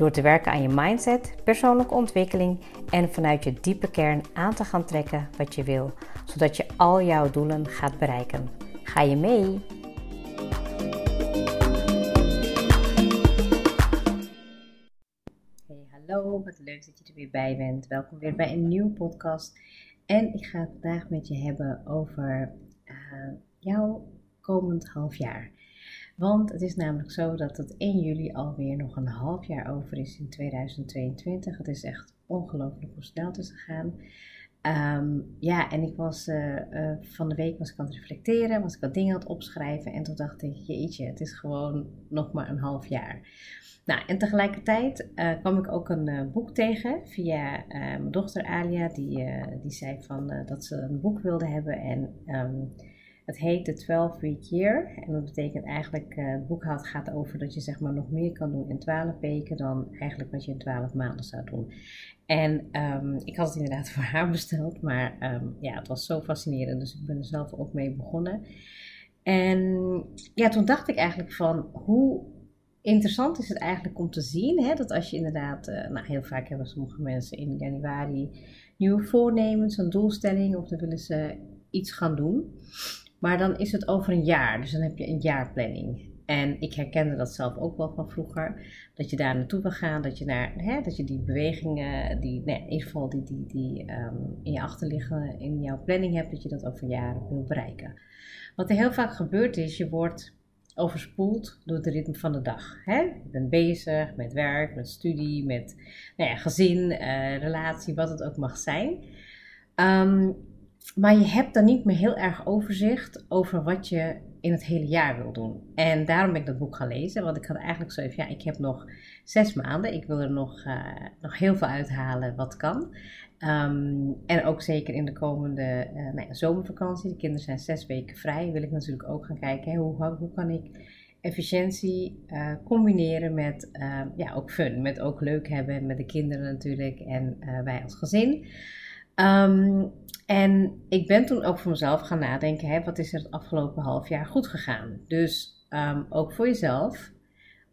Door te werken aan je mindset, persoonlijke ontwikkeling en vanuit je diepe kern aan te gaan trekken wat je wil, zodat je al jouw doelen gaat bereiken. Ga je mee? Hey, hallo, wat leuk dat je er weer bij bent. Welkom weer bij een nieuwe podcast. En ik ga het vandaag met je hebben over uh, jouw komend half jaar. Want het is namelijk zo dat het 1 juli alweer nog een half jaar over is in 2022. Het is echt ongelooflijk hoe snel het is gegaan. Um, ja, en ik was uh, uh, van de week was ik aan het reflecteren, was ik wat dingen aan het opschrijven. En toen dacht ik, jeetje, het is gewoon nog maar een half jaar. Nou, en tegelijkertijd uh, kwam ik ook een boek tegen via mijn dochter Alia. Die, die zei van, dat ze een boek wilde hebben. En um, het heet de 12 Week Year. En dat betekent eigenlijk, uh, het boek gaat over dat je zeg maar nog meer kan doen in 12 weken dan eigenlijk wat je in 12 maanden zou doen. En um, ik had het inderdaad voor haar besteld, maar um, ja, het was zo fascinerend. Dus ik ben er zelf ook mee begonnen. En ja, toen dacht ik eigenlijk van hoe interessant is het eigenlijk om te zien hè, dat als je inderdaad, uh, nou heel vaak hebben sommige mensen in januari nieuwe voornemens, een doelstelling of dan willen ze iets gaan doen. Maar dan is het over een jaar, dus dan heb je een jaarplanning. En ik herkende dat zelf ook wel van vroeger. Dat je daar naartoe wil gaan, dat je, naar, hè, dat je die bewegingen, die, nee, in ieder geval die, die, die um, in je achterliggen in jouw planning hebt, dat je dat over jaren wil bereiken. Wat er heel vaak gebeurt is, je wordt overspoeld door het ritme van de dag. Hè? Je bent bezig met werk, met studie, met nou ja, gezin, uh, relatie, wat het ook mag zijn. Um, maar je hebt dan niet meer heel erg overzicht over wat je in het hele jaar wil doen. En daarom ben ik dat boek gaan lezen. Want ik had eigenlijk zo even, ja, ik heb nog zes maanden. Ik wil er nog, uh, nog heel veel uithalen wat kan. Um, en ook zeker in de komende uh, nou ja, zomervakantie. De kinderen zijn zes weken vrij. Wil ik natuurlijk ook gaan kijken, hè, hoe, hoe kan ik efficiëntie uh, combineren met ja, ook fun. Met ook leuk hebben met de kinderen natuurlijk en wij als gezin. Um, en ik ben toen ook voor mezelf gaan nadenken, hè, wat is er het afgelopen half jaar goed gegaan? Dus um, ook voor jezelf,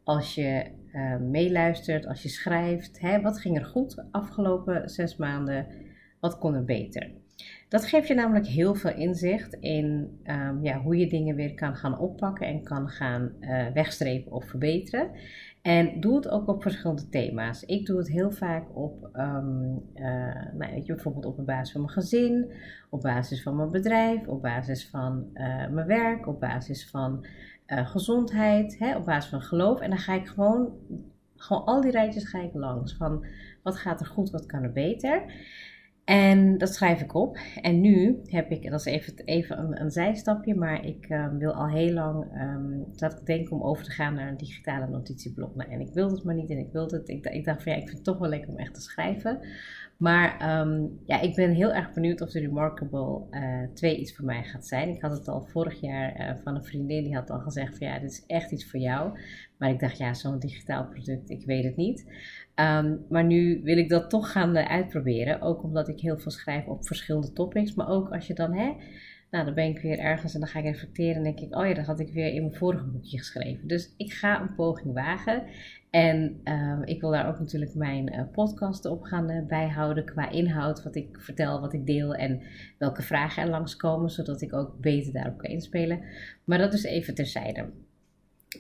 als je uh, meeluistert, als je schrijft, hè, wat ging er goed de afgelopen zes maanden, wat kon er beter? Dat geeft je namelijk heel veel inzicht in um, ja, hoe je dingen weer kan gaan oppakken en kan gaan uh, wegstrepen of verbeteren. En doe het ook op verschillende thema's. Ik doe het heel vaak op, um, uh, nou, je, bijvoorbeeld op basis van mijn gezin, op basis van mijn bedrijf, op basis van uh, mijn werk, op basis van uh, gezondheid, hè, op basis van geloof. En dan ga ik gewoon, gewoon al die rijtjes ga ik langs. Van wat gaat er goed, wat kan er beter. En dat schrijf ik op. En nu heb ik, dat is even, even een, zijstapje, maar ik um, wil al heel lang, um, dat ik denk om over te gaan naar een digitale notitieblok. Nou, en ik wilde het maar niet en ik wilde het. Ik, ik dacht van ja, ik vind het toch wel lekker om echt te schrijven. Maar um, ja, ik ben heel erg benieuwd of de Remarkable uh, 2 iets voor mij gaat zijn. Ik had het al vorig jaar uh, van een vriendin, die had al gezegd van ja, dit is echt iets voor jou. Maar ik dacht ja, zo'n digitaal product, ik weet het niet. Um, maar nu wil ik dat toch gaan uh, uitproberen. Ook omdat ik heel veel schrijf op verschillende topics. Maar ook als je dan, hè, nou dan ben ik weer ergens en dan ga ik reflecteren en denk ik, oh ja, dat had ik weer in mijn vorige boekje geschreven. Dus ik ga een poging wagen. En uh, ik wil daar ook natuurlijk mijn uh, podcast op gaan uh, bijhouden qua inhoud, wat ik vertel, wat ik deel en welke vragen er langskomen, zodat ik ook beter daarop kan inspelen. Maar dat is even terzijde.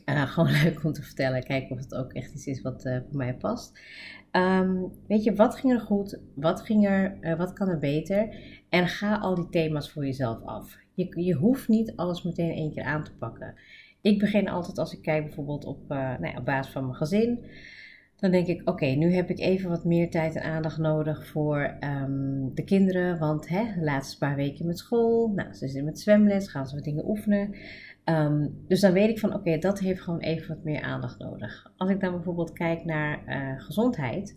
Uh, gewoon leuk om te vertellen. Kijken of het ook echt iets is wat voor mij past. Um, weet je, wat ging er goed? Wat, ging er, wat kan er beter? En ga al die thema's voor jezelf af. Je, je hoeft niet alles meteen één keer aan te pakken. Ik begin altijd als ik kijk bijvoorbeeld op, nou ja, op basis van mijn gezin. Dan denk ik, oké, nu heb ik even wat meer tijd en aandacht nodig voor um, de kinderen. Want hè, de laatste paar weken met school, nou, ze zitten met zwemles, gaan ze wat dingen oefenen. Um, dus dan weet ik van oké, dat heeft gewoon even wat meer aandacht nodig. Als ik dan bijvoorbeeld kijk naar uh, gezondheid,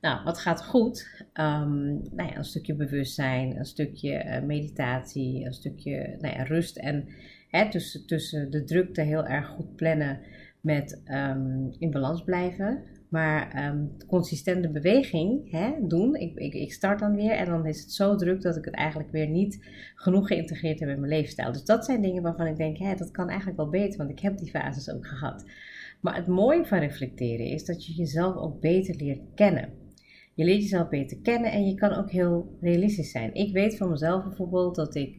Nou, wat gaat goed? Um, nou ja, een stukje bewustzijn, een stukje meditatie, een stukje nou ja, rust en hè, tussen, tussen de drukte heel erg goed plannen met um, in balans blijven. Maar um, consistente beweging hè, doen. Ik, ik, ik, start dan weer en dan is het zo druk dat ik het eigenlijk weer niet genoeg geïntegreerd heb in mijn leefstijl. Dus dat zijn dingen waarvan ik denk, hè, dat kan eigenlijk wel beter, want ik heb die fases ook gehad. Maar het mooie van reflecteren is dat je jezelf ook beter leert kennen. Je leert jezelf beter kennen en je kan ook heel realistisch zijn. Ik weet van mezelf bijvoorbeeld dat ik,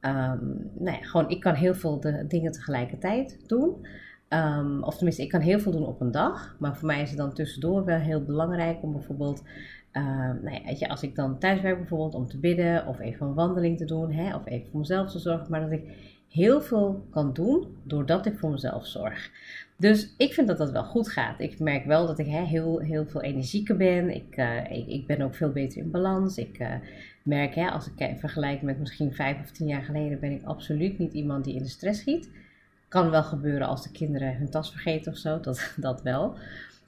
um, nou ja, gewoon, ik kan heel veel de dingen tegelijkertijd doen. Um, of tenminste, ik kan heel veel doen op een dag. Maar voor mij is het dan tussendoor wel heel belangrijk om bijvoorbeeld, uh, nou ja, weet je, als ik dan thuis werk bijvoorbeeld, om te bidden of even een wandeling te doen, hè, of even voor mezelf te zorgen. Maar dat ik heel veel kan doen doordat ik voor mezelf zorg. Dus ik vind dat dat wel goed gaat. Ik merk wel dat ik hè, heel, heel veel energieker ben. Ik, uh, ik, ben ook veel beter in balans. Ik uh, merk, hè, als ik vergelijk met misschien vijf of tien jaar geleden, ben ik absoluut niet iemand die in de stress schiet. Kan wel gebeuren als de kinderen hun tas vergeten of zo, dat, dat wel.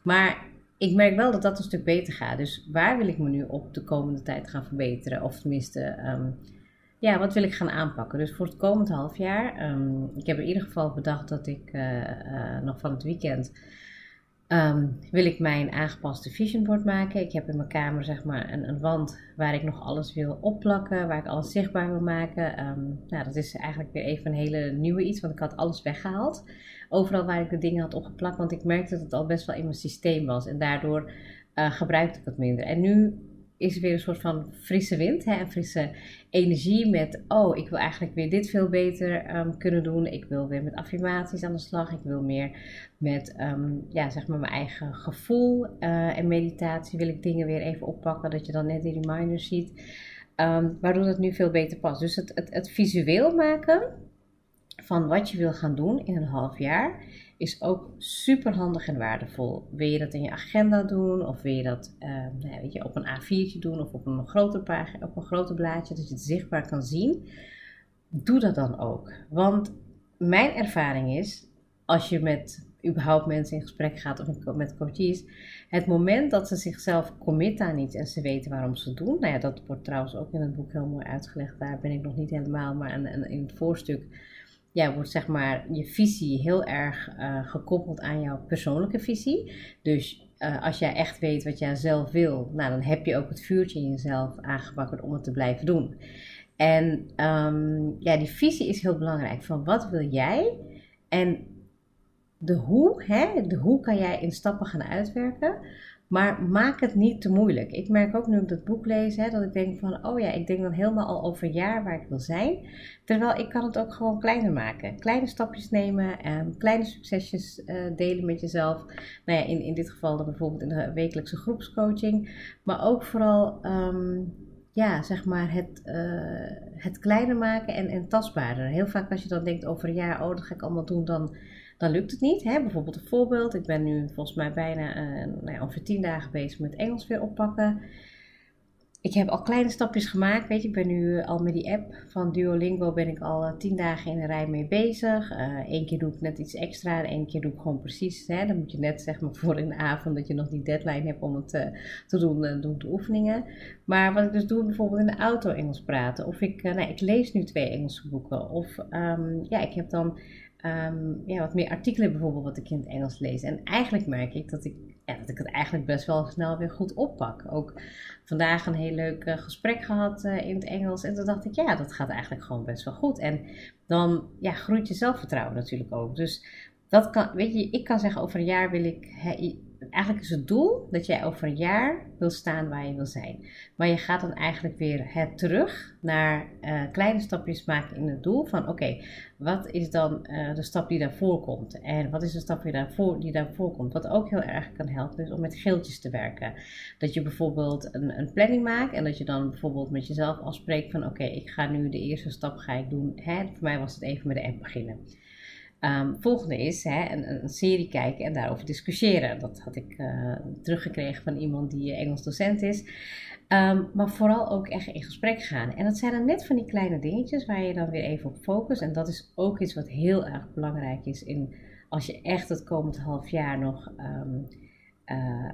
Maar ik merk wel dat dat een stuk beter gaat. Dus waar wil ik me nu op de komende tijd gaan verbeteren? Of tenminste, um, ja, wat wil ik gaan aanpakken? Dus voor het komend half jaar, um, ik heb in ieder geval bedacht dat ik uh, uh, nog van het weekend Um, wil ik mijn aangepaste vision board maken. Ik heb in mijn kamer zeg maar een, een, wand waar ik nog alles wil opplakken, waar ik alles zichtbaar wil maken. Um, nou, dat is eigenlijk weer even een hele nieuwe iets, want ik had alles weggehaald. Overal waar ik de dingen had opgeplakt, want ik merkte dat het al best wel in mijn systeem was. En daardoor uh, gebruikte ik het minder. En nu is weer een soort van frisse wind, hè, een frisse energie met, oh, ik wil eigenlijk weer dit veel beter um, kunnen doen. Ik wil weer met affirmaties aan de slag. Ik wil meer met, um, ja, zeg maar mijn eigen gevoel uh, en meditatie wil ik dingen weer even oppakken, dat je dan net die reminders ziet. Um, waardoor het nu veel beter past. Dus het, het, het visueel maken van wat je wil gaan doen in een half jaar is ook super handig en waardevol. Wil je dat in je agenda doen of wil je dat uh, nou, weet je, op een A4'tje doen of op een pagina, op een grote blaadje, dat je het zichtbaar kan zien? Doe dat dan ook. Want mijn ervaring is, als je met überhaupt mensen in gesprek gaat of met coaches, het moment dat ze zichzelf committen aan iets en ze weten waarom ze het doen, nou ja, dat wordt trouwens ook in het boek heel mooi uitgelegd, daar ben ik nog niet helemaal, maar in het voorstuk ja, wordt zeg maar je visie heel erg uh, gekoppeld aan jouw persoonlijke visie. Dus uh, als jij echt weet wat jij zelf wil, nou, dan heb je ook het vuurtje in jezelf aangewakkerd om het te blijven doen. En um, ja, die visie is heel belangrijk. Van wat wil jij? En de hoe, hè, de hoe kan jij in stappen gaan uitwerken. Maar maak het niet te moeilijk. Ik merk ook nu ik dat boek lees, hè, dat ik denk van, oh ja, ik denk dan helemaal al over een jaar waar ik wil zijn. Terwijl ik kan het ook gewoon kleiner maken. Kleine stapjes nemen, en kleine succesjes uh, delen met jezelf. Nou ja, in, in dit geval dan bijvoorbeeld in de wekelijkse groepscoaching. Maar ook vooral, um, ja, zeg maar het, uh, het kleiner maken en, en tastbaarder. Heel vaak als je dan denkt over een jaar, oh dat ga ik allemaal doen, dan dan lukt het niet. Hè? Bijvoorbeeld een voorbeeld. Ik ben nu volgens mij bijna uh, nou ja, ongeveer tien dagen bezig met Engels weer oppakken. Ik heb al kleine stapjes gemaakt. Weet je, ik ben nu al met die app van Duolingo ben ik al uh, tien dagen in een rij mee bezig. Eén keer doe ik net iets extra en één keer doe ik gewoon precies. Hè? Dan moet je net zeg maar voor in de avond dat je nog die deadline hebt om het te doen, doen de oefeningen. Maar wat ik dus doe, bijvoorbeeld in de auto Engels praten. Of ik, nou, ik lees nu twee Engelse boeken. Of um, ja, ik heb dan um, ja, wat meer artikelen bijvoorbeeld wat ik in het Engels lees. En eigenlijk merk ik dat ik, dat ik het eigenlijk best wel snel weer goed oppak. Ook vandaag een heel leuk uh, gesprek gehad uh, in het Engels. En toen dacht ik, ja, dat gaat eigenlijk gewoon best wel goed. En dan ja, groeit je zelfvertrouwen natuurlijk ook. Dus dat kan, weet je, ik kan zeggen over een jaar wil ik eigenlijk is het doel dat jij over een jaar wil staan waar je wil zijn. Maar je gaat dan eigenlijk weer het terug naar uh, kleine stapjes maken in het doel. Van oké, wat is dan uh, de stap die daarvoor komt? En wat is de stap die daarvoor, die daarvoor komt? Wat ook heel erg kan helpen is om met geeltjes te werken. Dat je bijvoorbeeld een, een planning maakt en dat je dan bijvoorbeeld met jezelf afspreekt van oké, ik ga nu de eerste stap ga ik doen. Hè? Voor mij was het even met de app beginnen. Um, volgende is hè, een, een, serie kijken en daarover discussiëren. Dat had ik uh, teruggekregen van iemand die Engels docent is. Um, maar vooral ook echt in gesprek gaan. En dat zijn dan net van die kleine dingetjes waar je dan weer even op focust. En dat is ook iets wat heel erg belangrijk is in, als je echt het komend half jaar nog um,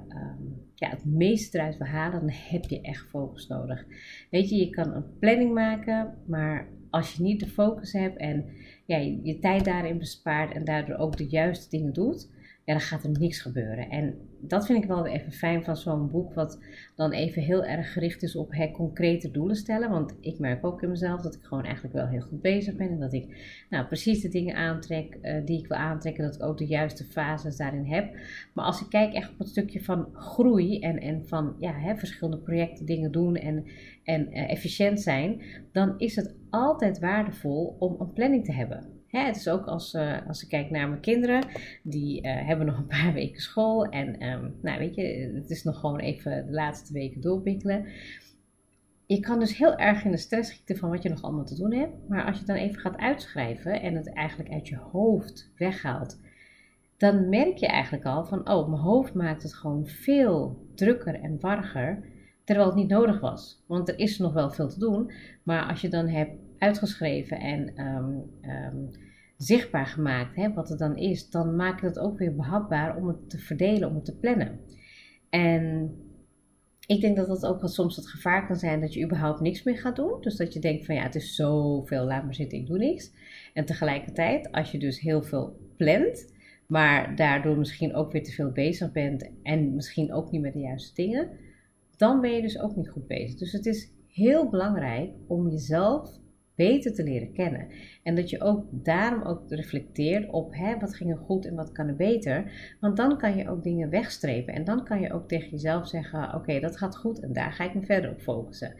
ehm, ja, het meeste eruit wil halen, dan heb je echt focus nodig. Weet je, je kan een planning maken, maar als je niet de focus hebt en je, je tijd daarin bespaart en daardoor ook de juiste dingen doet, ja, dan gaat er niks gebeuren. En dat vind ik wel even fijn van zo'n boek, wat dan even heel erg gericht is op concrete doelen stellen. Want ik merk ook in mezelf dat ik gewoon eigenlijk wel heel goed bezig ben. En dat ik nou, precies de dingen aantrek uh, die ik wil aantrekken. Dat ik ook de juiste fases daarin heb. Maar als ik kijk echt op het stukje van groei en, en van ja, hè, verschillende projecten dingen doen en, en uh, efficiënt zijn, dan is het altijd waardevol om een planning te hebben. Hè, het is ook als, uh, als ik kijk naar mijn kinderen, die uh, hebben nog een paar weken school. En um, nou weet je, het is nog gewoon even de laatste weken doorbikkelen. Je kan dus heel erg in de stress schieten van wat je nog allemaal te doen hebt. Maar als je dan even gaat uitschrijven en het eigenlijk uit je hoofd weghaalt, dan merk je eigenlijk al van, oh, mijn hoofd maakt het gewoon veel drukker en warriger, terwijl het niet nodig was. Want er is nog wel veel te doen, maar als je dan hebt uitgeschreven en um, um, zichtbaar gemaakt, wat het dan is, dan maakt het ook weer behapbaar om het te verdelen, om het te plannen. En ik denk dat dat ook wel soms het gevaar kan zijn dat je überhaupt niks meer gaat doen. Dus dat je denkt van ja, het is zoveel, laat maar zitten, ik doe niks. En tegelijkertijd, als je dus heel veel plant, maar daardoor misschien ook weer te veel bezig bent en misschien ook niet met de juiste dingen, dan ben je dus ook niet goed bezig. Dus het is heel belangrijk om jezelf beter te leren kennen. En dat je ook daarom ook reflecteert op hè, wat ging er goed en wat kan er beter. Want dan kan je ook dingen wegstrepen. En dan kan je ook tegen jezelf zeggen: Oké, dat gaat goed en daar ga ik me verder op focussen.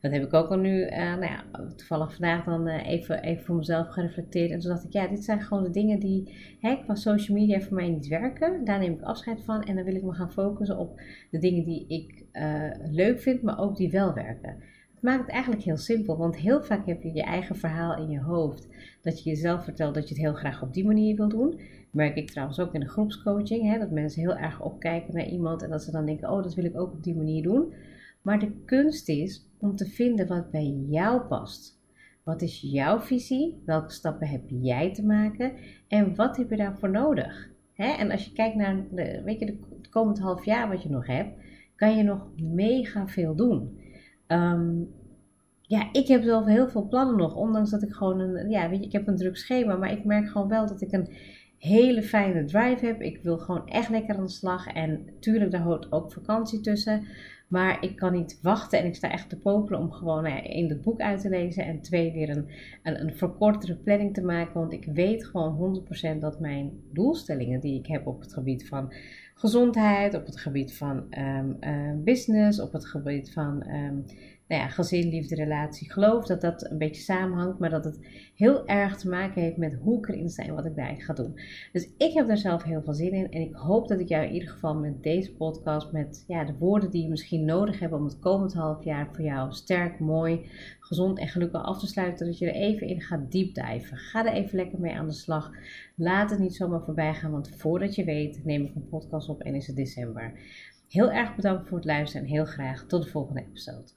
Dat heb ik ook al nu, uh, nou ja, toevallig vandaag dan uh, even, even voor mezelf gereflecteerd. En toen dacht ik, ja, dit zijn gewoon de dingen die hè, qua social media voor mij niet werken. Daar neem ik afscheid van. En dan wil ik me gaan focussen op de dingen die ik uh, leuk vind, maar ook die wel werken. Het maakt het eigenlijk heel simpel, want heel vaak heb je je eigen verhaal in je hoofd. Dat je jezelf vertelt dat je het heel graag op die manier wil doen. merk ik trouwens ook in de groepscoaching, hè, dat mensen heel erg opkijken naar iemand en dat ze dan denken, oh dat wil ik ook op die manier doen. Maar de kunst is om te vinden wat bij jou past. Wat is jouw visie? Welke stappen heb jij te maken? En wat heb je daarvoor nodig? En als je kijkt naar de, weet je, de, het komend half jaar wat je nog hebt, kan je nog mega veel doen. Um, ja, ik heb zelf heel veel plannen nog. Ondanks dat ik gewoon een, ja, weet je, ik heb een druk schema. Maar ik merk gewoon wel dat ik een hele fijne drive heb. Ik wil gewoon echt lekker aan de slag. En tuurlijk, daar hoort ook vakantie tussen. Maar ik kan niet wachten en ik sta echt te popelen om gewoon nou één het boek uit te lezen en twee weer een, een, een verkortere planning te maken. Want ik weet gewoon 100% dat mijn doelstellingen die ik heb op het gebied van gezondheid, op het gebied van um, uh, business, op het gebied van um, nou ja, gezin, liefde, relatie, geloof dat dat een beetje samenhangt, maar dat het heel erg te maken heeft met hoe ik erin sta en wat ik daarin ga doen. Dus ik heb daar zelf heel veel zin in en ik hoop dat ik jou in ieder geval met deze podcast, met ja, de woorden die je misschien nodig hebt om het komend half jaar voor jou sterk, mooi, gezond en gelukkig af te sluiten, dat je er even in gaat diepdijven. Ga er even lekker mee aan de slag. Laat het niet zomaar voorbij gaan, want voordat je weet neem ik een podcast op en is het december. Heel erg bedankt voor het luisteren en heel graag tot de volgende episode.